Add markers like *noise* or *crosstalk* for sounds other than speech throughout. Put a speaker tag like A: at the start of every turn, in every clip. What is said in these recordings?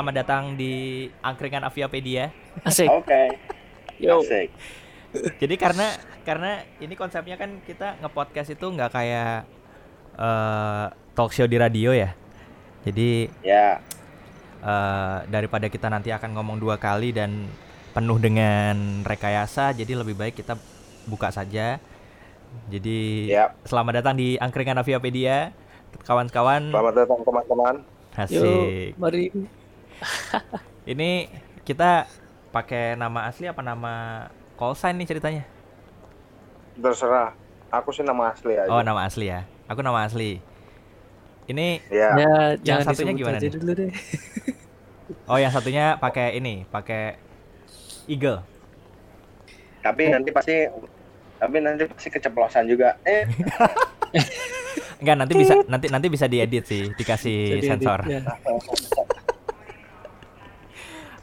A: selamat datang di Angkringan Aviapedia.
B: Asik.
C: Oke.
B: Yo.
C: Asik.
A: Jadi karena karena ini konsepnya kan kita nge-podcast itu nggak kayak eh talk show di radio ya. Jadi
C: Ya.
A: eh, daripada kita nanti akan ngomong dua kali dan penuh dengan rekayasa, jadi lebih baik kita buka saja. Jadi
C: Ya.
A: selamat datang di Angkringan Aviapedia, kawan-kawan.
C: Selamat datang teman-teman.
B: Yo,
A: Asik.
B: mari. *laughs*
A: Ini kita pakai nama asli apa nama call sign nih ceritanya?
C: Terserah. Aku sih nama asli aja.
A: Oh, nama asli ya. Aku nama asli. Ini
C: Ya.
B: Ya,
A: Yang satunya gimana
B: aja
A: nih?
B: dulu deh. *laughs*
A: oh yang satunya pakai ini, pakai eagle.
C: Tapi nanti pasti tapi nanti pasti keceplosan juga. Eh, *laughs*
A: Enggak, nanti bisa nanti nanti bisa diedit sih, dikasih
B: Jadi,
A: sensor.
B: ya.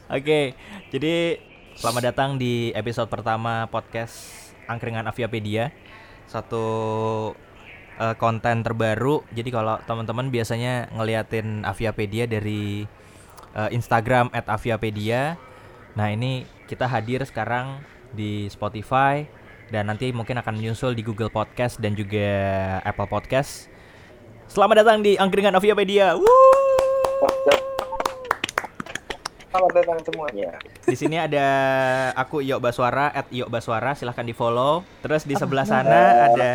A: Oke, jadi selamat datang di episode pertama podcast Angkringan Aviapedia. Satu eh, konten terbaru. Jadi kalau teman-teman biasanya ngeliatin Aviapedia dari eh, Instagram @aviapedia. Nah, ini kita hadir sekarang di Spotify dan nanti mungkin akan menyusul di Google Podcast dan juga Apple Podcast. Selamat datang di Angkringan Aviapedia. Woo!
C: Selamat datang semuanya.
A: Di sini ada aku Iyo Baswara at Iyo Baswara silahkan di follow. Terus di sebelah sana ada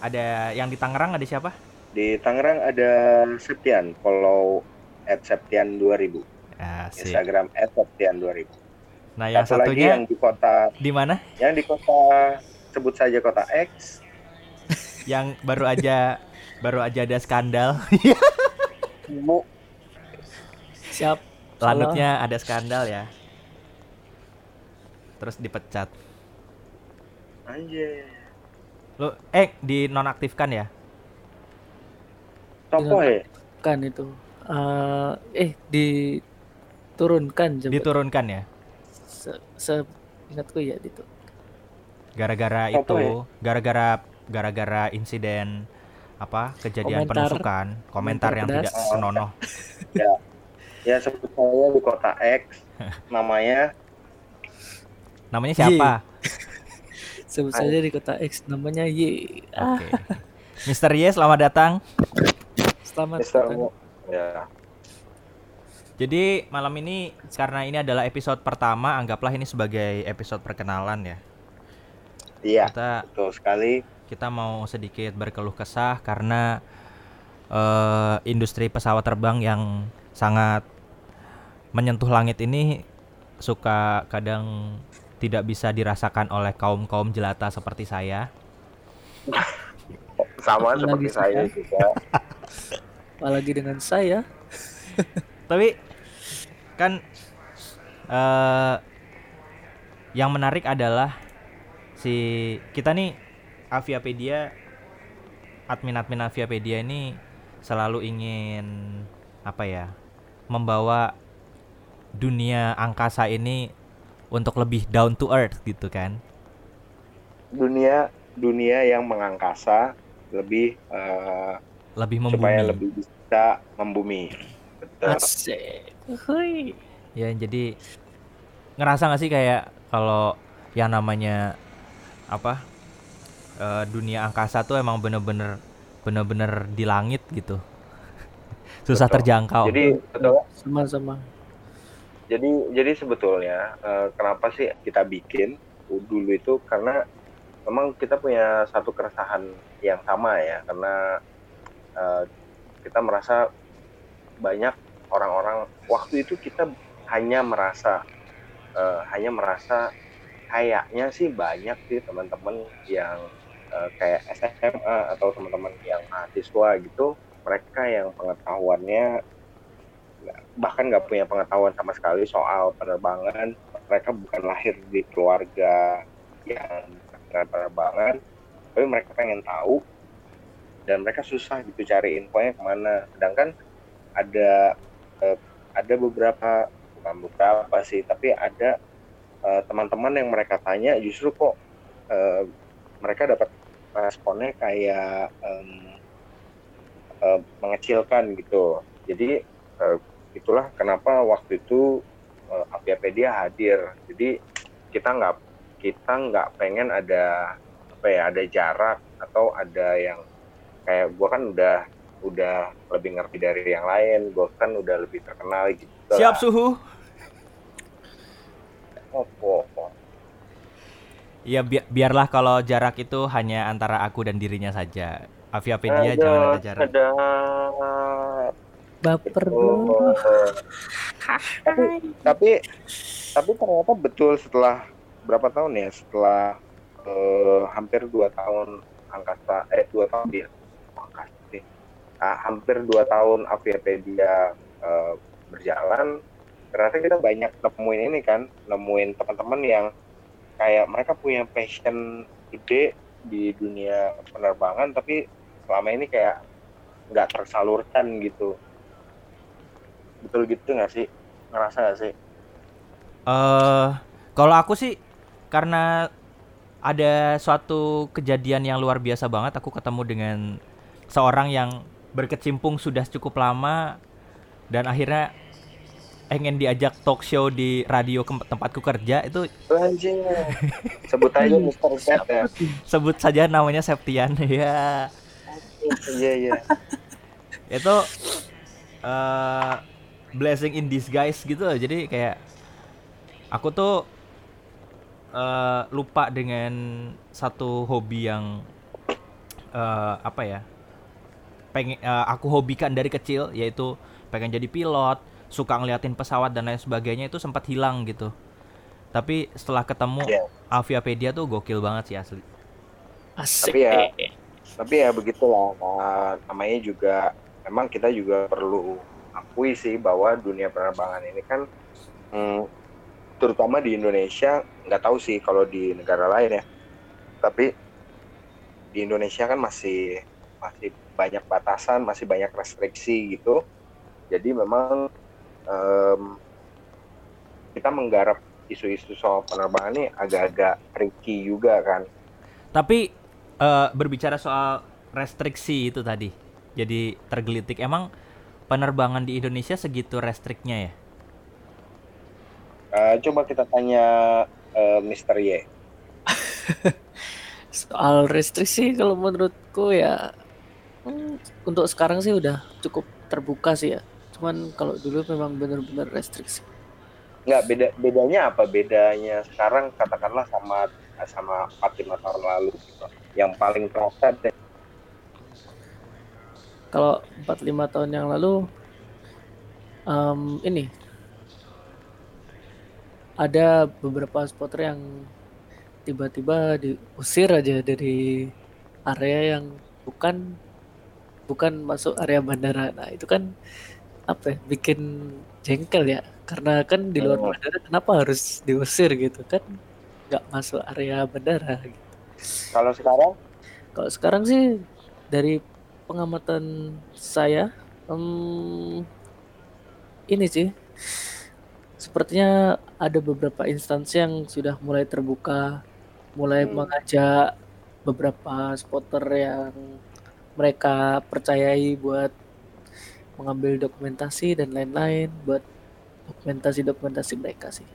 A: ada yang di Tangerang ada siapa?
C: Di Tangerang ada Septian, follow at Septian 2000.
A: Asik.
C: Instagram at Septian 2000.
A: Nah yang
C: Satu lagi
A: satunya
C: yang di kota
A: di mana?
C: yang di kota sebut saja kota X. *laughs*
A: Yang baru aja baru aja ada skandal. *laughs*
C: Bu,
B: Siap.
A: Lanutnya ada skandal ya. Terus dipecat.
C: anjir.
A: Lu eh dinonaktifkan ya?
C: Tokoh ya?
B: Kan itu. Eh, eh diturunkan coba.
A: Diturunkan ya?
B: Se, se ingatku ya itu.
A: Gara-gara
C: Apa
A: itu,
C: ya?
A: gara-gara gara-gara insiden apa kejadian
B: Komentar.
A: penusukan, komentar
B: Komentar
A: yang
B: pedas.
A: tidak senonoh.
C: Ya sebut saya di kota X. *laughs* namanya
A: Namanya siapa? *laughs*
B: Sebut saja di kota X namanya Y.
A: Oke. Mister Y, selamat datang.
B: selamat
C: Mister
B: datang.
C: Mo. Ya.
A: Jadi malam ini karena ini adalah episode pertama, anggaplah ini sebagai episode perkenalan ya.
C: Iya,
A: Kita
C: betul sekali.
A: kita mau sedikit berkeluh kesah karena eh, industri pesawat terbang yang sangat menyentuh langit ini suka kadang tidak bisa dirasakan oleh kaum-kaum jelata seperti saya.
C: Sama
B: Apalagi
C: seperti saya
B: saya.
C: juga. *laughs*
B: Apalagi dengan saya. *laughs*
A: Tapi kan eh yang menarik adalah si kita nih Aviapedia admin-admin Aviapedia ini selalu ingin apa ya membawa dunia angkasa ini untuk lebih down to earth gitu kan
C: Dunia dunia yang mengangkasa lebih eh,
A: lebih membumi
C: supaya lebih bisa membumi. Betul.
B: Asik. Hui.
A: ya jadi ngerasa nggak sih kayak kalau yang namanya apa eh, dunia angkasa tuh emang bener-bener bener-bener di langit gitu susah
C: Betul.
A: terjangkau
C: Jadi betul.
B: Sama-sama.
C: Jadi jadi sebetulnya eh, kenapa sih kita bikin dulu itu karena memang kita punya satu keresahan yang sama ya karena eh, kita merasa banyak orang-orang waktu itu kita hanya merasa eh, hanya merasa kayaknya sih banyak sih teman-teman yang eh, kayak SMA atau teman-teman yang mahasiswa gitu mereka yang pengetahuannya bahkan nggak punya pengetahuan sama sekali soal penerbangan mereka bukan lahir di keluarga yang dengan penerbangan tapi mereka pengen tahu dan mereka susah gitu cari infonya ke mana. Sedangkan ada eh, ada beberapa bukan beberapa sih tapi ada eh, teman-teman yang mereka tanya justru kok eh, mereka dapat responnya kayak em, eh, mengecilkan gitu jadi eh, itulah kenapa waktu itu uh, Aviapedia hadir jadi kita nggak kita nggak pengen ada apa ya ada jarak atau ada yang kayak gua kan udah udah lebih ngerti dari yang lain gua kan udah lebih terkenal gitu
A: Siap
C: lah.
A: suhu.
C: Opo.
A: Ya bi- biarlah kalau jarak itu hanya antara aku dan dirinya saja. Aviapedia
C: Ada-
A: jangan ada jarak.
C: ada
B: Baper
C: Oh,
B: dulu.
C: tapi tapi tapi ternyata betul setelah berapa tahun ya setelah eh, hampir dua tahun angkasa eh dua tahun dia angkasa sih Ah, hampir dua tahun Aviapedia eh, berjalan ternyata kita banyak nemuin ini kan nemuin teman-teman yang kayak mereka punya passion gede di dunia penerbangan tapi selama ini kayak nggak tersalurkan gitu betul gitu nggak sih ngerasa nggak sih
A: Eh, kalau aku sih karena ada suatu kejadian yang luar biasa banget, aku ketemu dengan seorang yang berkecimpung sudah cukup lama dan akhirnya ingin diajak talk show di radio kem- tempatku kerja itu
C: Anjing. sebut aja. Cat ya *laughs*
A: sebut saja namanya Septian *laughs* ya
C: iya iya
A: itu eh blessing in disguise gitu loh. jadi kayak aku tuh eh lupa dengan satu hobi yang eh apa ya pengen eh, aku hobikan dari kecil yaitu pengen jadi pilot suka ngeliatin pesawat dan lain sebagainya itu sempat hilang gitu tapi setelah ketemu
C: Iya.
A: Aviapedia tuh gokil banget sih asli
B: Asik.
C: Tapi ya- tapi ya begitulah nah, namanya juga memang kita juga perlu akui sih bahwa dunia penerbangan ini kan hmm, terutama di Indonesia nggak tahu sih kalau di negara lain ya. Tapi di Indonesia kan masih masih banyak batasan masih banyak restriksi gitu. Jadi memang em, kita menggarap isu-isu soal penerbangan ini agak-agak tricky juga kan.
A: Tapi eh, berbicara soal restriksi itu tadi, jadi tergelitik. Emang penerbangan di Indonesia segitu restriknya ya?
C: Eh, coba kita tanya eh, Mr. Y. *laughs*
B: Soal restriksi kalau menurutku ya hmm, untuk sekarang sih udah cukup terbuka sih ya. Cuman kalau dulu memang benar-benar restriksi.
C: Nggak beda bedanya apa? Bedanya sekarang katakanlah sama sama 4 5 tahun lalu gitu. Yang paling terasa deh.
B: Kalau 4-5 tahun yang lalu em, ini ada beberapa spotter yang tiba-tiba diusir aja dari area yang bukan bukan masuk area bandara. Nah, itu kan apa ya, bikin jengkel ya. Karena kan di luar
C: Hmm.
B: bandara kenapa harus diusir gitu kan? nggak masuk area bandara gitu.
C: Kalau sekarang
B: Kalau sekarang sih dari pengamatan saya, em, ini sih sepertinya ada beberapa instansi yang sudah mulai terbuka, mulai
C: Hmm.
B: mengajak beberapa spotter yang mereka percayai buat mengambil dokumentasi dan lain-lain buat dokumentasi-dokumentasi mereka sih.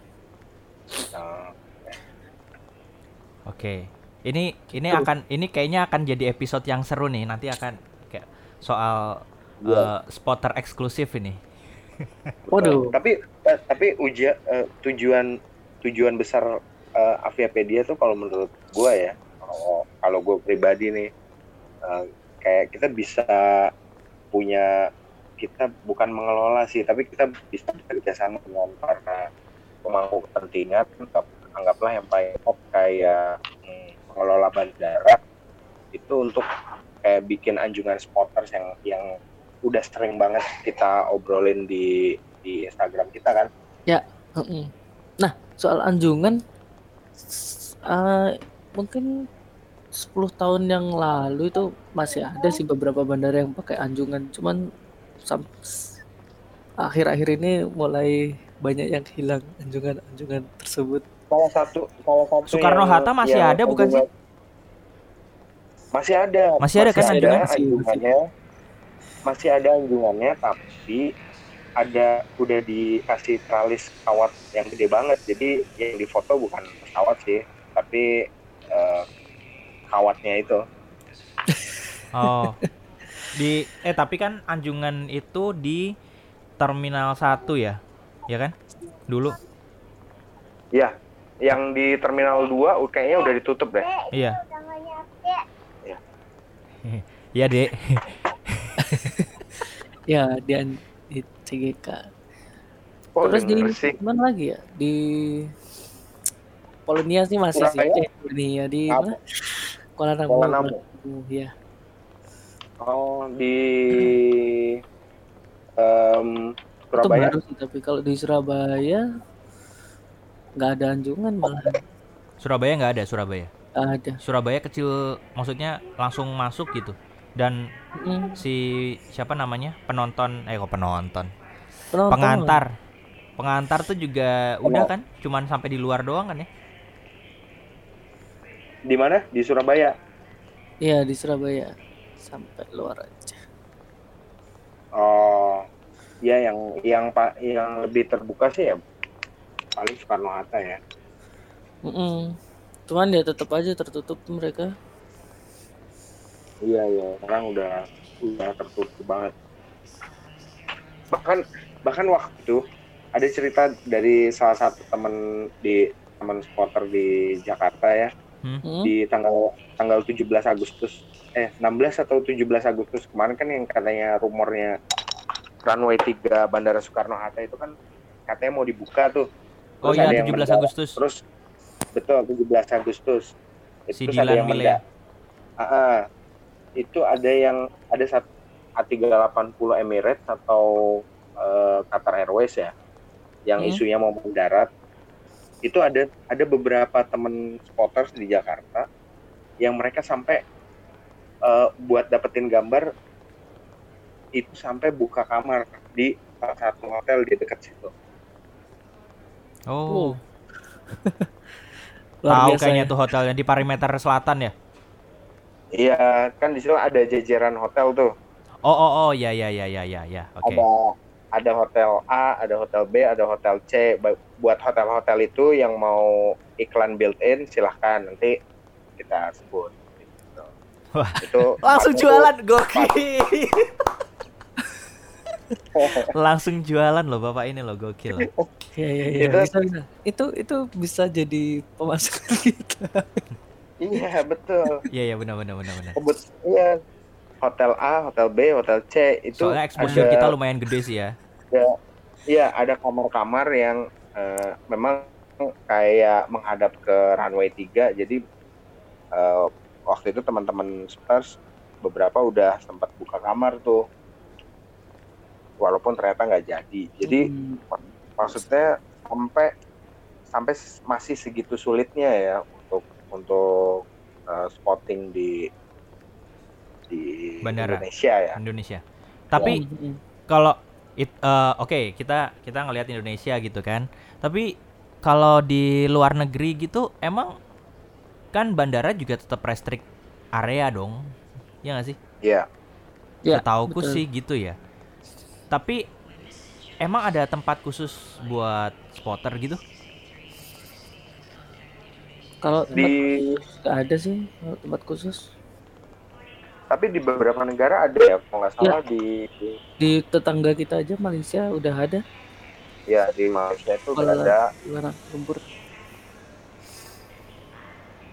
A: Oke. Ini ini
B: Tuh.
A: akan ini kayaknya akan jadi episode yang seru nih. Nanti akan kayak soal
C: Iya.
A: eh, spotter eksklusif ini. *laughs*
B: Waduh,
C: tapi eh, tapi uja eh, tujuan tujuan besar eh, Aviapedia tuh kalau menurut gua ya, kalau kalau gue pribadi nih eh, kayak kita bisa punya kita bukan mengelola sih, tapi kita bisa bekerja sama dengan para pemangku kepentingan, anggap- anggaplah yang paling top kayak hmm, pengelola bandara itu untuk kayak bikin anjungan spotters yang yang udah sering banget kita obrolin di di Instagram kita kan.
B: Mm-mm. Nah, soal anjungan, eh, mungkin 10 tahun yang lalu itu masih ada sih beberapa bandara yang pakai anjungan. Cuman akhir-akhir ini mulai banyak yang hilang anjungan-anjungan tersebut.
C: Salah satu salah satu
A: Soekarno Hatta masih
C: yang
A: ada bukan sih?
C: Masih ada.
A: Masih ada kan
C: anjungan?
B: masih-
C: anjungannya. Masih ada anjungannya tapi ada udah dikasih tralis pesawat yang gede banget jadi yang difoto bukan pesawat sih tapi eh, kawatnya itu
A: Oh. *laughs* Di eh tapi kan Anjungan itu di Terminal 1 ya? Ya kan? Dulu.
C: ya yang di terminal 2 kayaknya udah ditutup deh
A: Iya.
D: Nyampe. *laughs*
A: Iya, Dek. *laughs*
B: Ya di, di CGK.
C: oh
B: Terus di
C: sih
B: mana lagi ya? Di Polonia sih masih sih.
C: Surabaya?
B: Eh, Polonia di
C: Apa?
B: mana? Kuala Namu.
C: Kuala Namu.
B: Iya.
C: Oh di em,
B: Itu
C: Surabaya
B: baru sih, tapi kalau di Surabaya nggak ada anjungan malah
A: Surabaya nggak ada Surabaya.
B: ada.
A: Surabaya kecil maksudnya langsung masuk gitu. Dan
B: Mm,
A: si siapa namanya? Penonton eh kok penonton.
B: penonton
A: Pengantar. Pengantar tuh juga udah
C: Oh.
A: kan? Cuman sampai di luar doang kan ya?
C: di mana di Surabaya
B: Iya di Surabaya sampai luar aja.
C: oh ya yang yang pak yang lebih terbuka sih ya paling Soekarno Hatta ya
B: Mm-mm. Cuman ya tetap aja tertutup mereka.
C: Iya iya, sekarang udah udah tertutup banget. Bahkan bahkan waktu itu ada cerita dari salah satu teman di teman supporter di Jakarta ya
B: Hmm?
C: di tanggal tanggal 17 Agustus eh 16 atau 17 Agustus kemarin kan yang katanya rumornya runway 3 Bandara Soekarno Hatta itu kan katanya mau dibuka tuh.
A: Oh
C: Terus
A: iya
C: ada yang
A: 17
C: mendadak.
A: Agustus.
C: Terus betul 17 Agustus.
A: Si
C: Terus ada yang
A: Mile.
C: mendadak. Ah, ah. itu ada yang ada satu A380 Emirates atau eh, Qatar Airways ya yang
B: Hmm.
C: isunya mau mendarat itu ada ada beberapa temen spotters di Jakarta yang mereka sampai eh, buat dapetin gambar itu sampai buka kamar di salah satu hotel di dekat situ.
A: Oh. *laughs* Tahu kayaknya
B: ya.
A: tuh hotelnya di perimeter selatan ya.
C: Iya, kan di situ ada jajaran hotel tuh.
A: Oh oh oh ya ya ya ya ya ya. Oke.
C: ada ada hotel A, ada hotel B, ada hotel C. Buat hotel-hotel itu yang mau iklan built-in silahkan nanti kita sebut.
A: Wah.
C: Itu
A: Langsung jualan gokil. *laughs* Langsung jualan loh Bapak ini loh gokil.
B: Iya iya iya
C: Itu-
B: bisa bisa. Itu itu bisa jadi pemasukan *laughs* kita.
C: Iya betul.
A: Iya iya benar benar benar benar.
C: Iya hotel A, hotel B, hotel C itu
A: Soalnya exposure
C: ada-
A: kita lumayan gede sih ya.
C: Iya, ada kamar-kamar yang eh, memang kayak menghadap ke runway 3. Jadi eh, waktu itu teman-teman Spurs beberapa udah sempat buka kamar tuh. Walaupun ternyata nggak jadi. Jadi
B: Hmm.
C: maksudnya sampai sampai masih segitu sulitnya ya untuk untuk eh, spotting di di
A: Bandara.
C: Indonesia ya.
A: Indonesia. Tapi
B: Hmm.
A: kalau it eh, oke kita kita ngelihat Indonesia gitu kan. Tapi kalau di luar negeri gitu emang kan bandara juga tetap restrict area dong. Ya nggak sih?
C: Iya.
B: Ya,
A: Setauku
B: betul.
A: sih gitu ya. Tapi emang ada tempat khusus buat spotter gitu?
B: Kalau
C: Di
B: nggak ada sih tempat khusus.
C: tapi di beberapa negara ada ya kalau nggak salah di
B: Di tetangga kita aja Malaysia udah ada
C: ya di Malaysia itu
B: Kuala
C: ada
B: Luar Lumpur.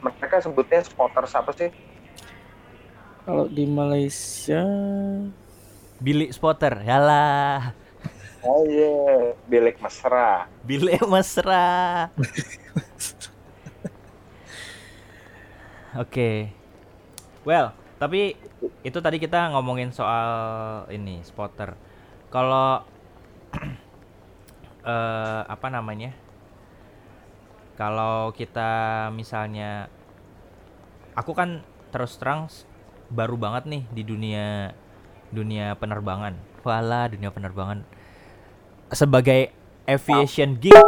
C: Mereka sebutnya spotters apa sih
B: Kalau di Malaysia
A: Bilik spotter. Yalah.
C: oh iya bilik mesra
A: Bilik mesra. Oke. Well, tapi itu tadi kita ngomongin soal ini spotter. Kalau *clears throat* eh apa namanya? Kalau kita misalnya aku kan terus terang baru banget nih di dunia dunia penerbangan. Wala dunia penerbangan. Sebagai aviation geek.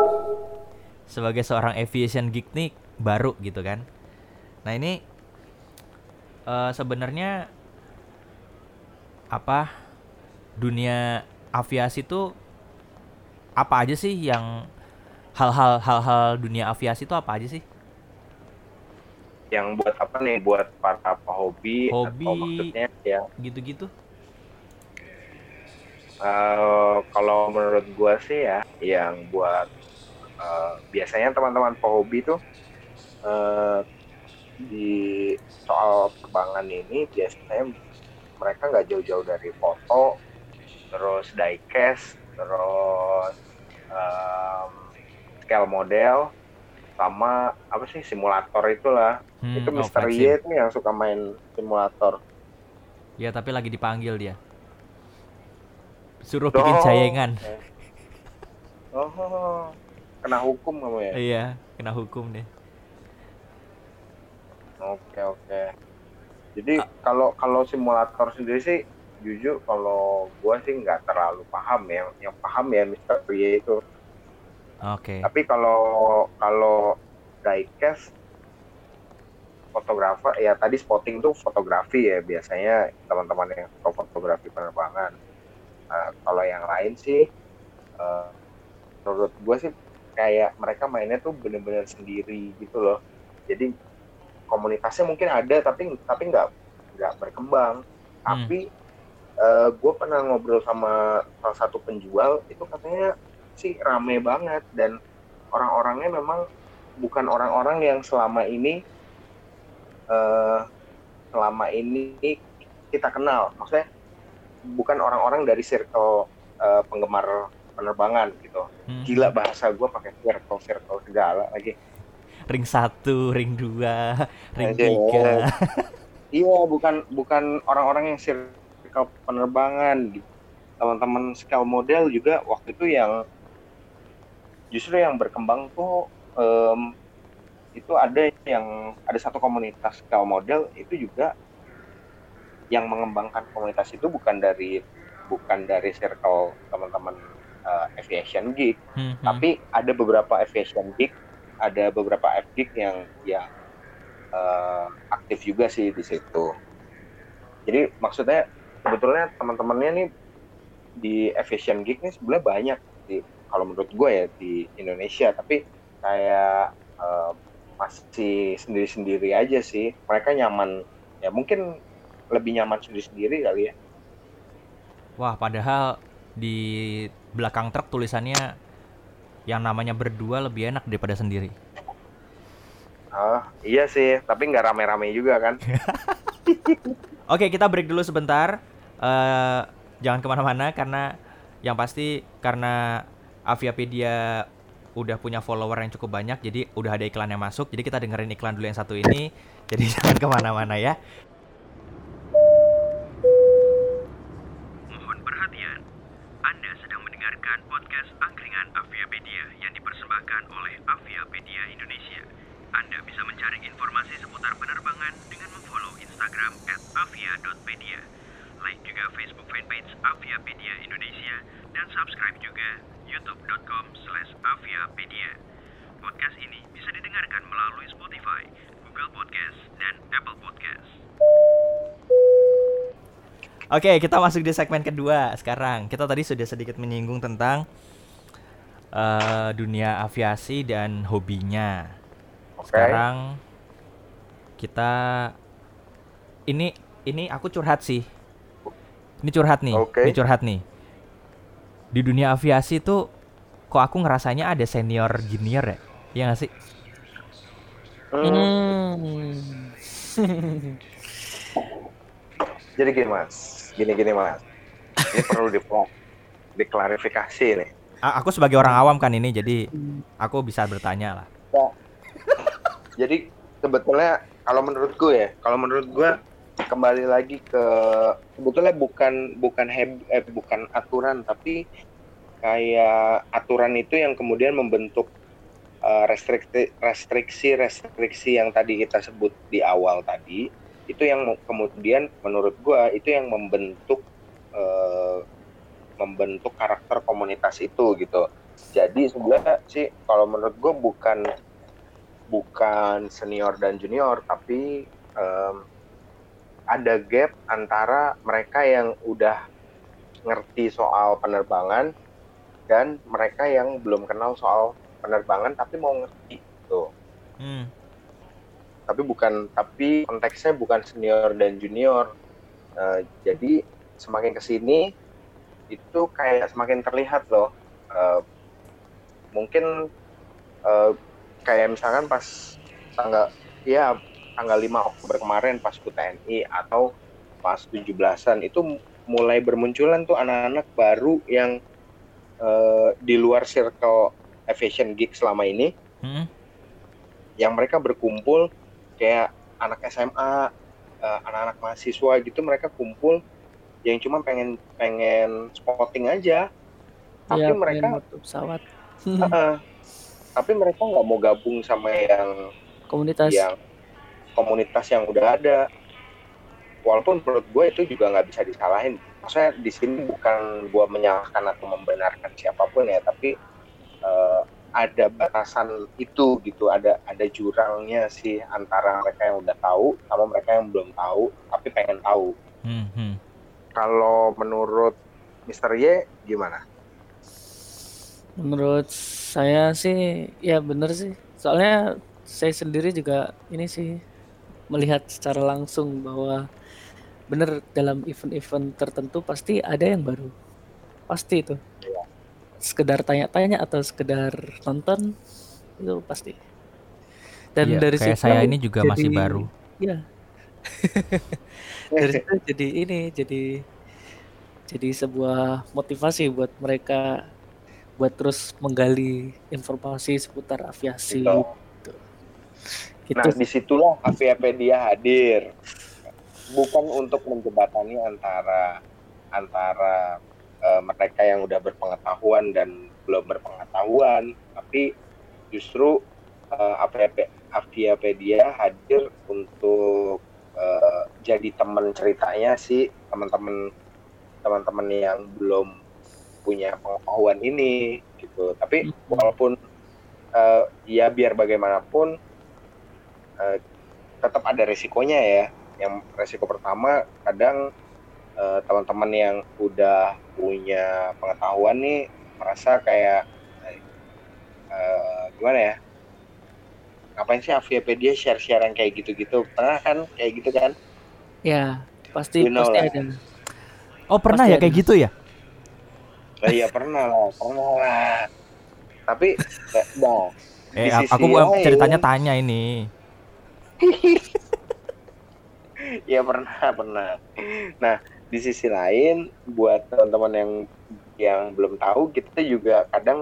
A: Sebagai seorang aviation geek nih baru gitu kan. Nah, ini eh sebenarnya apa dunia aviasi tuh apa aja sih yang hal-hal hal-hal dunia aviasi itu apa aja sih?
C: Yang buat apa nih? Buat para pehobi
A: Hobi.
C: atau maksudnya yang
A: Gitu-gitu.
C: eh, kalau menurut gua sih ya yang buat eh, biasanya teman-teman pehobi tuh eh, di soal penerbangan ini biasanya mereka nggak jauh-jauh dari foto, terus diecast, terus em, scale model, sama apa sih simulator itulah.
A: Hmm,
C: itu Mr.
A: flight
C: Y
A: sim.
C: itu yang suka main simulator.
A: Ya tapi lagi dipanggil dia. Suruh bikin jayengan. *laughs*
C: Oh, kena hukum kamu ya?
A: Iya, kena hukum deh.
C: Oke oke. Jadi kalau kalau simulator sendiri sih jujur kalau gua sih nggak terlalu paham ya. Yang paham ya Mr. Y itu.
A: Oke.
C: Tapi kalau kalau diecast fotografer ya tadi spotting tuh fotografi ya biasanya teman-teman yang suka fotografi penerbangan. Nah, kalau yang lain sih eh, menurut gue sih kayak mereka mainnya tuh bener-bener sendiri gitu loh. Jadi komunitasnya mungkin ada tapi tapi nggak nggak berkembang. Tapi gue pernah ngobrol sama salah satu penjual itu katanya sih rame banget. Dan orang-orangnya memang bukan orang-orang yang selama ini eh selama ini kita kenal. Maksudnya bukan orang-orang dari circle eh, penggemar penerbangan gitu.
A: Hmm.
C: gila bahasa gue pakai circle circle segala lagi.
A: Ring satu, ring dua, ring
C: Aja,
A: tiga.
C: iya bukan bukan orang-orang yang circle penerbangan. Gitu teman-teman scale model juga waktu itu yang justru yang berkembang tuh em, itu ada yang ada satu komunitas scale model itu juga yang mengembangkan komunitas itu bukan dari bukan dari circle teman-teman eh, aviation geek.
A: Hmm, hmm.
C: tapi ada beberapa aviation geek ada beberapa F geek yang yang eh, aktif juga sih di situ. Jadi maksudnya sebetulnya teman-temannya nih di aviation geek nih sebenarnya banyak kalau menurut gue ya di Indonesia. Tapi kayak eh, masih sendiri-sendiri aja sih. Mereka nyaman ya mungkin lebih nyaman sendiri-sendiri kali ya.
A: Wah, padahal di belakang truk tulisannya yang namanya berdua lebih enak daripada sendiri.
C: ah iya sih. Tapi nggak rame-rame juga kan. *laughs*
A: Oke, kita break dulu sebentar. Eh, jangan ke mana-mana karena yang pasti karena Aviapedia udah punya follower yang cukup banyak, jadi udah ada iklan yang masuk. Jadi kita dengerin iklan dulu yang satu ini. *laughs* Jadi jangan ke mana-mana ya.
D: Mohon perhatian. Anda sedang mendengarkan podcast Angkringan Aviapedia yang dipersembahkan oleh Aviapedia Indonesia. Anda bisa mencari informasi seputar penerbangan dengan memfollow Instagram at avia.pedia. Like juga Facebook fanpage Aviapedia Indonesia dan subscribe juga youtube.com slash aviapedia. Podcast ini bisa didengarkan melalui Spotify, Google Podcast, dan Apple Podcast.
A: Oke, kita masuk di segmen kedua sekarang. Kita tadi sudah sedikit menyinggung tentang eh, dunia aviasi dan hobinya.
C: oke
A: Sekarang kita ini ini aku curhat sih. Ini curhat nih.
C: Oke.
A: Ini curhat nih. Di dunia aviasi tuh kok aku ngerasanya ada senior junior ya? Iya gak sih?
C: Hmm. *laughs* Jadi gini mas, gini-gini mas. Ini perlu di diklarifikasi nih.
A: A- aku sebagai orang awam kan ini jadi aku bisa bertanya lah.
C: Jadi sebetulnya kalau menurut gue ya, kalau menurut gue kembali lagi ke sebetulnya bukan bukan heb, eh, bukan aturan tapi kayak aturan itu yang kemudian membentuk eh, restriksi restriksi restriksi yang tadi kita sebut di awal tadi itu yang kemudian menurut gue itu yang membentuk eh, membentuk karakter komunitas itu gitu. Jadi sebenarnya sih kalau menurut gue bukan bukan senior dan junior tapi em, ada gap antara mereka yang udah ngerti soal penerbangan dan mereka yang belum kenal soal penerbangan tapi mau ngerti tuh.
A: Hmm.
C: tapi bukan tapi konteksnya bukan senior dan junior. Eh, jadi semakin ke sini itu kayak semakin terlihat loh. Eh, mungkin eh, kayak misalkan pas tanggal ya tanggal 5 Oktober kemarin pas ku TNI atau pas 17-an itu mulai bermunculan tuh anak-anak baru yang eh, di luar circle aviation geek selama ini
A: Hmm.
C: yang mereka berkumpul kayak anak SMA, eh, anak-anak mahasiswa gitu mereka kumpul yang cuma pengen pengen spotting aja. Tapi
B: Iya,
C: mereka
B: pesawat. *laughs*
C: Heeh. tapi mereka nggak mau gabung sama yang
B: Komunitas.
C: yang komunitas yang udah ada. Walaupun menurut gue itu juga nggak bisa disalahin. Maksudnya di sini bukan gue menyalahkan atau membenarkan siapa pun ya, tapi eh, ada batasan itu gitu, ada ada jurangnya sih antara mereka yang udah tahu sama mereka yang belum tahu tapi pengen tahu.
A: Hmm. Hmm.
C: Kalau menurut Mr. Y gimana?
B: Menurut saya sih ya bener sih. Soalnya saya sendiri juga ini sih melihat secara langsung bahwa bener dalam event-event tertentu pasti ada yang baru. Pasti itu.
C: Iya.
B: Sekedar tanya-tanya atau sekedar nonton itu pasti. Dan
A: Iya,
B: dari
A: kayak
B: situ
A: saya ini juga masih
B: jadi-
A: baru.
B: Iya. *laughs* dari situ jadi ini jadi jadi sebuah motivasi buat mereka buat terus menggali informasi seputar aviasi
C: Gitu.
B: Gitu.
C: Nah, di situlah Aviapedia hadir. Bukan untuk menjembatani antara antara eh, mereka yang udah berpengetahuan dan belum berpengetahuan, tapi justru eh, Aviape- Aviapedia hadir untuk eh, jadi teman ceritanya sih teman-teman teman-teman yang belum punya pengetahuan ini gitu. Tapi
B: Mhm.
C: walaupun eh, ya biar bagaimanapun eh, tetap ada resikonya ya. Yang resiko pertama kadang eh, teman-teman yang udah punya pengetahuan nih merasa kayak eh, gimana ya? Ngapain sih Aviapedia share-share yang kayak gitu-gitu? Pernah kan kayak gitu kan?
B: ya pasti
C: You know
B: pasti
C: lah.
B: ada
A: Oh pernah
B: Pasti
A: ya
B: ada.
A: kayak gitu ya?
C: Lah iya pernah lah, pernah lah. Tapi *laughs* eh, nah,
A: Eh aku
C: lain-
A: ceritanya tanya ini. *laughs*
C: ya pernah pernah. Nah di sisi lain buat teman-teman yang yang belum tahu kita juga kadang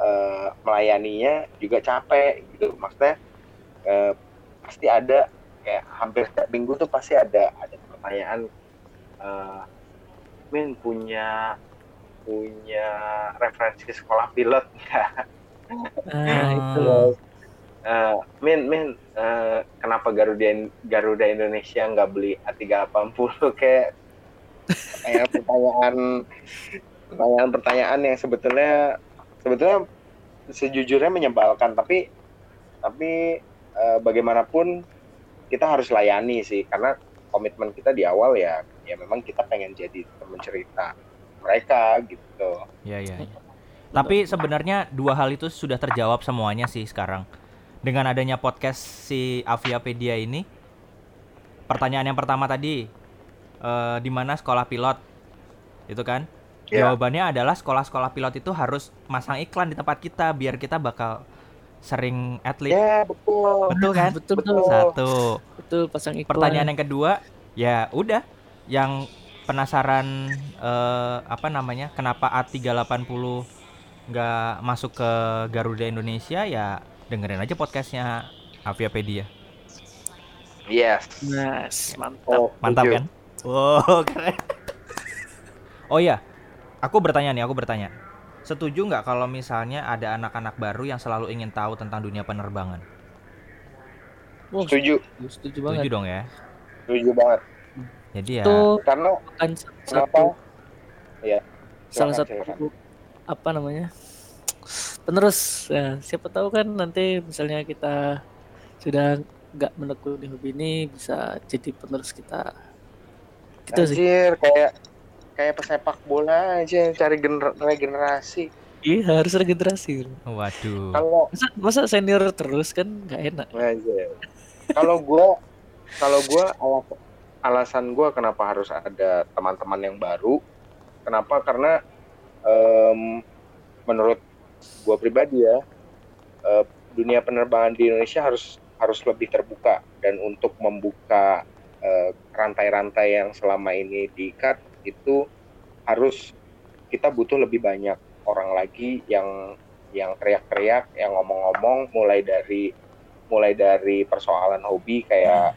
C: eh, melayaninya juga capek gitu. Maksudnya eh, pasti ada kayak hampir setiap minggu tuh pasti ada ada pertanyaan. eh, Min punya punya referensi sekolah pilot nggak?
B: nah itu
A: Hmm.
C: Eh, Min, Min, eh, kenapa Garuda Garuda Indonesia nggak beli A380 *laughs* kayak kayak pertanyaan pertanyaan-pertanyaan yang sebetulnya sebetulnya sejujurnya menyebalkan tapi tapi eh, bagaimanapun kita harus layani sih karena komitmen kita di awal ya ya memang kita pengen jadi teman cerita mereka gitu.
A: Iya iya. iya. Tapi sebenarnya dua hal itu sudah terjawab semuanya sih sekarang. Dengan adanya podcast si Aviapedia ini, pertanyaan yang pertama tadi, eh, di mana sekolah pilot, itu kan?
C: Ya.
A: Jawabannya adalah sekolah-sekolah pilot itu harus masang iklan di tempat kita biar kita bakal sering atlet.
C: Ya betul.
A: Betul kan?
B: betul betul
A: Satu.
B: betul pasang iklan
A: Pertanyaan yang kedua, ya udah, yang penasaran eh, apa namanya? Kenapa A380 nggak masuk ke Garuda Indonesia ya dengerin aja podcastnya Aviapedia.
C: Yes.
B: Yes, mantap
C: Oh,
A: Mantap
C: setuju.
A: kan? Wow, *laughs* keren. Oh iya, aku bertanya nih, aku bertanya. Setuju nggak kalau misalnya ada anak-anak baru yang selalu ingin tahu tentang dunia penerbangan?
B: Wow,
C: Setuju,
B: setuju
A: Setuju
B: banget
A: dong ya.
C: setuju banget.
A: Jadi ya,
B: itu
C: Karena
B: kan
C: kenapa?
B: satu
C: Iya.
B: salah satu apa namanya penerus ya siapa tahu kan nanti misalnya kita sudah nggak menekuni hobi ini bisa jadi penerus kita gitu sih
C: kayak kayak pesepak bola aja cari gener regenerasi.
B: Iya harus regenerasi.
A: Waduh.
C: Kalau
B: Masa, masa senior terus kan nggak enak.
C: aja. Kalau gua kalau gua alas- alasan gua kenapa harus ada teman-teman yang baru, kenapa? Karena em, menurut gua pribadi ya, eh, dunia penerbangan di Indonesia harus harus lebih terbuka dan untuk membuka eh, rantai-rantai yang selama ini diikat itu harus kita butuh lebih banyak orang lagi yang yang teriak-teriak, yang ngomong-ngomong mulai dari mulai dari persoalan hobi kayak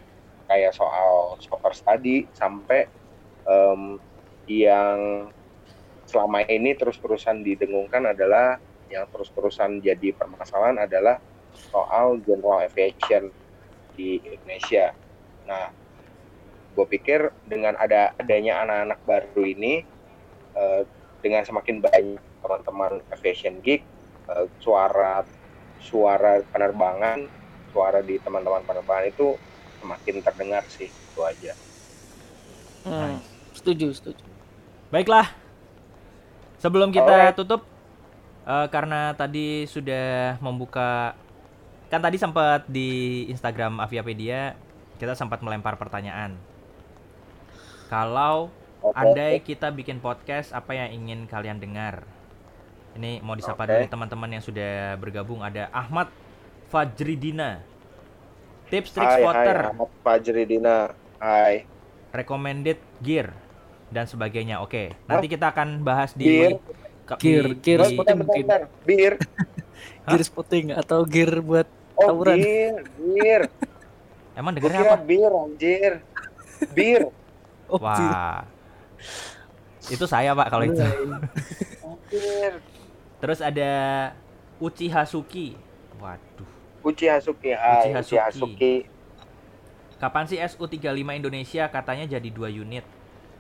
C: kayak soal soccer study sampai em, yang selama ini terus-terusan didengungkan adalah yang terus-terusan jadi permasalahan adalah soal general aviation di Indonesia. Nah, gue pikir dengan ada adanya anak-anak baru ini, eh, dengan semakin banyak teman-teman aviation geek, eh, suara suara penerbangan, suara di teman-teman penerbangan itu semakin terdengar sih itu aja.
B: Hmm, setuju, setuju.
A: Baiklah. Sebelum kita tutup eh, karena tadi sudah membuka kan tadi sempat di Instagram Aviapedia kita sempat melempar pertanyaan. Kalau
C: Oke.
A: andai kita bikin podcast apa yang ingin kalian dengar? Ini mau disapa
C: Oke.
A: dulu teman-teman yang sudah bergabung ada Ahmad Fajridina. Tips trik
C: hai,
A: spotter,
C: Ahmad Fajridina. Hai.
A: recommended gear dan sebagainya. Oke, nanti kita akan bahas di
C: Gear?
B: Gear, gear spotting mungkin.
C: Bir. *laughs*
B: Gear spotting atau gear buat
C: Oh,
B: Tawuran.
C: bir, bir. *laughs*
A: Emang dengernya apa?
C: bir, anjir. Bir. *laughs*
B: oh.
A: Wah. Itu saya, Pak, kalau itu. Terus ada Uchiha Suki. Waduh.
C: Uchi Hasuki, hai.
A: Uchi
C: Uchi
A: Hasuki.
C: Hasuki.
A: Kapan sih SU35 Indonesia katanya jadi dua unit?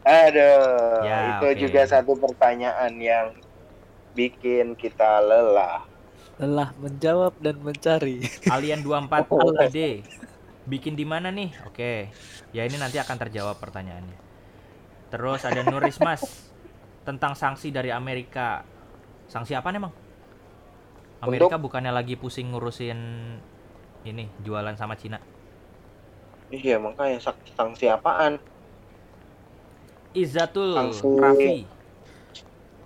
C: Aduh,
A: Ya,
C: itu
A: oke.
C: juga satu pertanyaan yang bikin kita lelah.
B: Lelah menjawab dan mencari. *laughs*
A: Alien 24
C: Oh.
A: OPD. Bikin di mana nih? Oke. Ya ini nanti akan terjawab pertanyaannya. Terus ada Nurismas tentang sanksi dari Amerika. Sanksi apa emang? Amerika bukannya lagi pusing ngurusin ini jualan sama Cina.
C: Iya, makanya sanksi apaan?
A: Izatul
C: Sanksi.
A: Raffi.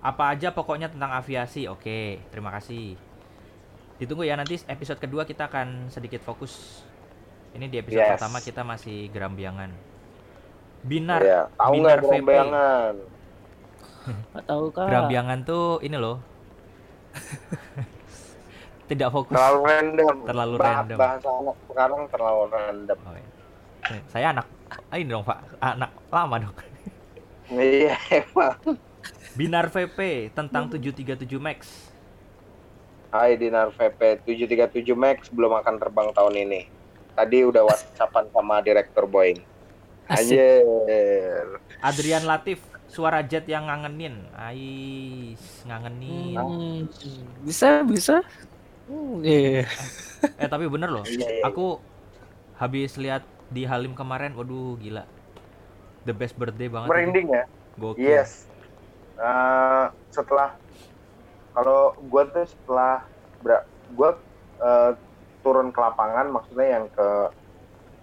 A: Apa aja pokoknya tentang aviasi. Oke, terima kasih. Ditunggu ya nanti episode kedua kita akan sedikit fokus. Ini di episode
C: Yes.
A: pertama kita masih gerambiangan. Binar.
C: Iya, tahu
A: Binar
C: nggak
A: VP.
C: gerambiangan?
B: Nggak tahu kak.
A: Gerambiangan tuh ini loh. *laughs* Tidak fokus.
C: Terlalu random.
A: Terlalu
C: Bah-
A: random.
C: Bahasa anak sekarang terlalu random.
A: Oh, iya. Eh, Saya anak ah, ini dong, Pak. Anak lama dong.
C: Iya, emang. *laughs*
A: Binar VP tentang 737 Max.
C: Hai Dinar VP 737 Max belum akan terbang tahun ini. Tadi udah whatsappan sama direktur Boeing. Anjir.
A: Adrian Latif, suara jet yang ngangenin. Ais, ngangenin.
B: Hmm, bisa, bisa. Hmm, iya.
A: Eh tapi bener loh.
C: Iya, iya.
A: Aku habis lihat di Halim kemarin, waduh gila. The best birthday banget. itu.
C: Merinding ya?
A: Gokil.
C: Yes. Eh, setelah kalau gue tuh setelah gue turun ke lapangan, maksudnya yang ke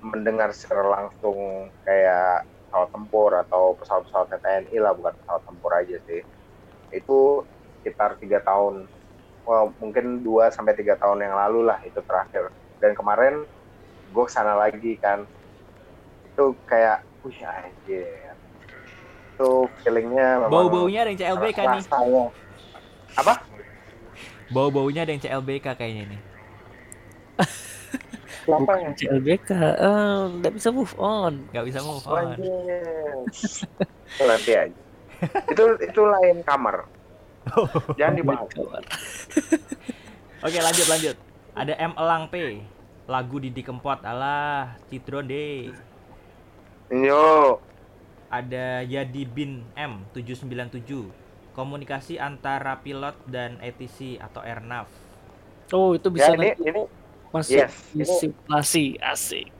C: mendengar secara langsung kayak pesawat tempur atau pesawat-pesawat TNI lah, bukan pesawat tempur aja sih. Itu sekitar tiga tahun, well, mungkin 2 sampai tiga tahun yang lalu lah itu terakhir. Dan kemarin gue ke sana lagi kan, itu kayak, wih anjir. Itu feelingnya
A: Bau-baunya ada yang CLBK nih.
C: rasanya. Apa?
A: Bau-baunya ada yang CLBK kayaknya nih.
C: Kenapa
B: Bukan
C: ya?
B: CLBK. Eh, nggak bisa move on.
A: Gak bisa move on.
C: Itu nanti aja. itu itu lain kamar. Jangan dibahas.
A: Oke lanjut lanjut. Ada M Elang P. Lagu Didi Kempot. Alah, Citron deh.
C: Yo,
A: Ada Yadi Bin M 797. Komunikasi antara pilot dan ATC atau airnav.
B: Oh, itu
C: ya
B: bisa
C: ini
B: nanti
C: ini
B: masuk
C: yes,
B: di
C: ini-
B: simulasi. Asik.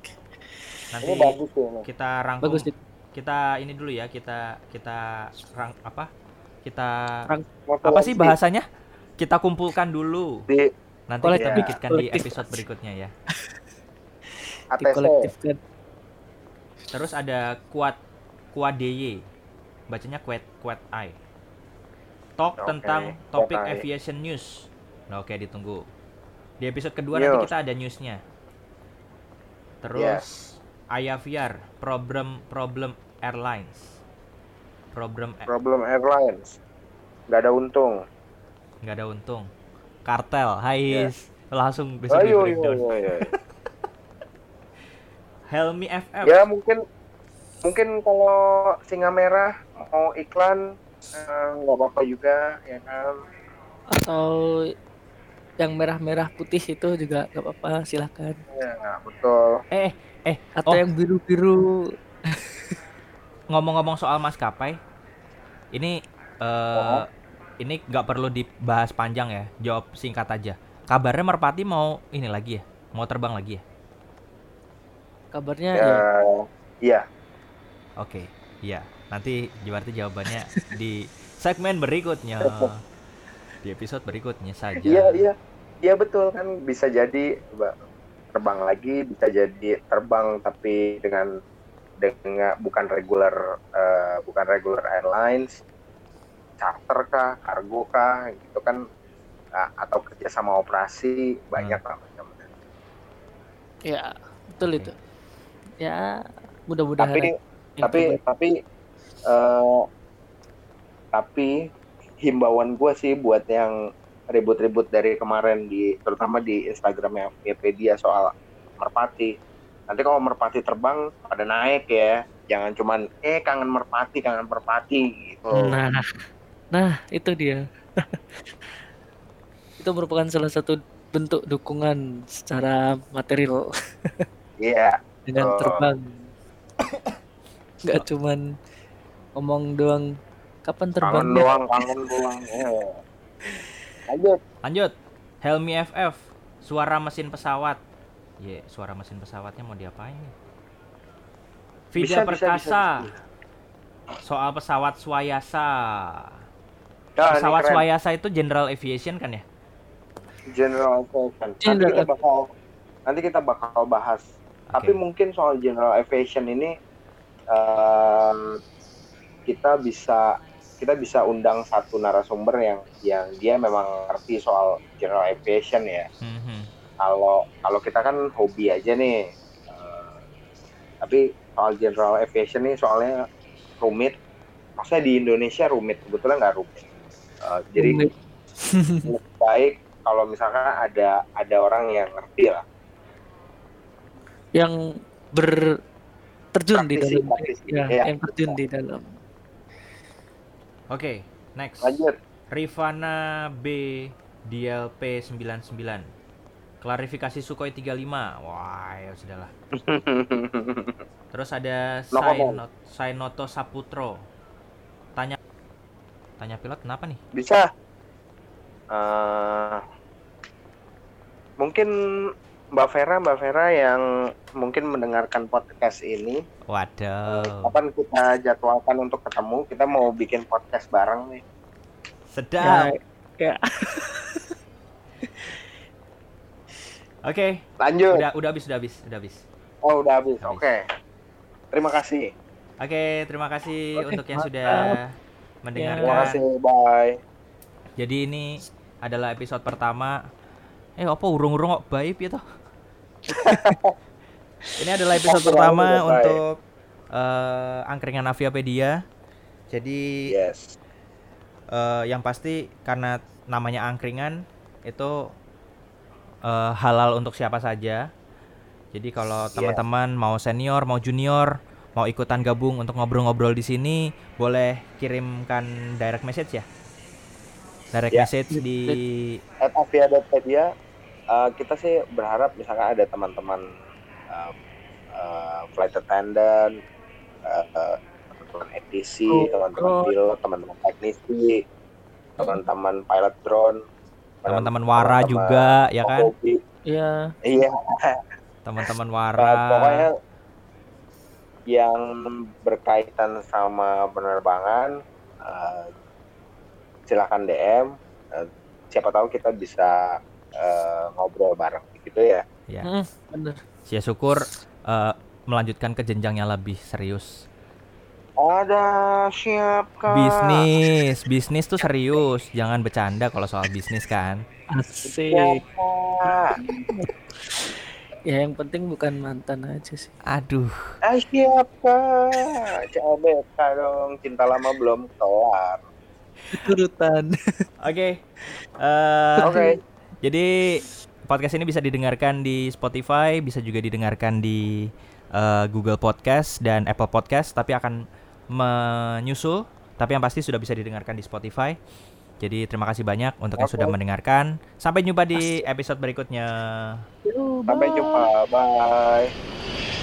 A: Nanti
C: ini bagus ini.
A: kita rangkum.
B: Bagus.
A: Kita ini dulu ya, kita kita rang apa? Kita
B: Rang-
A: apa sih bahasanya? kita kumpulkan dulu.
C: di
A: Nanti
B: Kolektif,
A: kita bikinkan di episode berikutnya ya.
B: Di
C: ATC
B: kolektif kan.
A: Terus ada kuat kuadeye. Bacanya kuat kuat I. Talk
C: Oke,
A: tentang topik aviation news. Nah, oke ditunggu. Di episode kedua nanti
C: News.
A: kita ada newsnya. Terus Ayaviar, problem problem airlines. Problem a-
C: problem airlines nggak ada untung
A: nggak ada untung. Kartel, hai.
C: Iya.
A: Langsung besok di
C: ayo ayo
A: breakdown.
C: ayo, ayo. *laughs*
A: Helmi FF.
C: ya mungkin mungkin kalau singa merah mau iklan eh, nggak apa-apa juga ya kan
B: Atau yang merah-merah putih itu juga nggak apa-apa silakan.
C: ya betul
A: Eh, eh,
B: Atau
A: Oh.
B: yang biru-biru *laughs*
A: ngomong-ngomong soal maskapai, ini eh ini nggak perlu dibahas panjang ya, jawab singkat aja. Kabarnya Merpati mau ini lagi ya, mau terbang lagi ya?
B: kabarnya
C: ya
B: ya
C: iya
A: Oke, iya. Nanti berarti jawabannya di segmen berikutnya, *laughs* di episode berikutnya saja.
C: iya iya iya betul kan bisa jadi ba- terbang lagi bisa jadi terbang tapi dengan dengan bukan regular eh, bukan regular airlines charter kah kargo kah gitu kan Ah, atau kerjasama operasi banyak lah macamnya
B: ya betul
A: Oke.
B: itu. Ya mudah-mudahan
C: tapi tapi tapi eh, tapi himbauan gue sih buat yang ribut-ribut dari kemarin di terutama di Instagramnya Wikipedia soal merpati nanti kalau merpati terbang pada naik ya jangan cuman eh kangen merpati kangen merpati gitu
B: Nah, nah itu dia. *laughs* itu merupakan salah satu bentuk dukungan secara material
C: iya *laughs*
B: dengan
C: Oh.
B: terbang. *coughs* Nggak cuman ngomong doang kapan
C: kangen
B: terbangnya.
C: doang kangen doang ya. lanjut
A: Lanjut, Helmi FF, suara mesin pesawat. Ye, suara mesin pesawatnya mau diapain nih? Vida
C: Bisa, bisa,
A: Perkasa,
C: bisa,
A: soal pesawat Swayasa.
C: Nah, ini
A: pesawat. Swayasa itu General Aviation kan ya?
C: General Aviation. Nanti
B: General
C: kita bakal nanti kita bakal bahas. Tapi
A: Oke.
C: mungkin soal General Aviation ini em, kita bisa kita bisa undang satu narasumber yang yang dia memang ngerti soal General Aviation ya.
A: Mhm.
C: Kalau kalau kita kan hobi aja nih. Eh, tapi soal General Aviation ini soalnya rumit. Maksudnya di Indonesia rumit, sebetulnya nggak rumit. Eh, jadi
B: Rumit.
C: lebih *laughs* baik kalau misalkan ada ada orang yang ngerti lah
B: yang ber terjun di
C: Praktisi,
B: dalam
C: praktisi.
B: ya,
C: Iya.
B: yang terjun di dalam
A: Oke, next.
C: lanjut
A: Rivana B DLP 99. Klarifikasi Sukhoi 35. Wah, ya sudahlah. *laughs* Terus ada. Sainot, Sainoto Saputro. Tanya Tanya pilot kenapa nih?
C: bisa Eh, mungkin Mbak Vera Mbak Vera yang mungkin mendengarkan podcast ini
A: Waduh.
C: kapan kita jadwalkan untuk ketemu kita mau bikin podcast bareng nih
A: Sedap.
B: ya *laughs*
A: Oke,
C: lanjut
A: udah udah habis, udah habis, udah habis.
C: oh udah habis
A: Habis.
C: oke terima kasih
A: Oke, terima kasih
B: Oke,
A: untuk yang
B: mantap.
A: sudah
C: terima
A: mendengarkan.
C: kasih bye
A: Jadi ini adalah episode pertama. Eh, apa urung-urung kok baik toh? *laughs* ini adalah episode pertama untuk eh, angkringan Aviapedia. Jadi
C: yes
A: eh, yang pasti karena namanya angkringan itu eh, halal untuk siapa saja. Jadi kalau teman-teman mau senior, mau junior, mau ikutan gabung untuk ngobrol-ngobrol di sini, boleh kirimkan direct message ya. Direct
C: Ya.
A: message di
C: at avia.pedia uh, kita sih berharap misalkan ada teman-teman uh, uh, flight attendant, uh, uh, teman-teman ATC,
B: Kru,
C: teman-teman pilot, teman-teman teknisi, teman-teman pilot drone,
A: teman-teman Wara
C: teman-teman
A: juga ya kan?
C: hobi.
B: ya
C: Iya,
A: Teman-teman
C: uh,
A: Wara.
C: pokoknya yang berkaitan sama penerbangan uh, silakan DM uh, siapa tahu kita bisa eh, ngobrol bareng gitu ya.
A: Ya.
B: Hmm, bener.
A: Ya syukur eh, melanjutkan ke jenjang yang lebih serius.
C: Ada siap kak.
A: Bisnis, bisnis tuh serius, jangan bercanda kalau soal bisnis kan.
B: Asik. Ya yang penting bukan mantan aja sih.
A: Aduh,
C: Ah siap kak. CLBK dong. Cinta lama belum kelar.
B: Turutan.
A: oke. Eh,
C: Oke.
A: Jadi podcast ini bisa didengarkan di Spotify, bisa juga didengarkan di eh, Google Podcast dan Apple Podcast, tapi akan menyusul. Tapi yang pasti sudah bisa didengarkan di Spotify. Jadi terima kasih banyak untuk yang
C: Oke.
A: sudah mendengarkan. Sampai jumpa di episode berikutnya.
C: Sampai jumpa. Bye.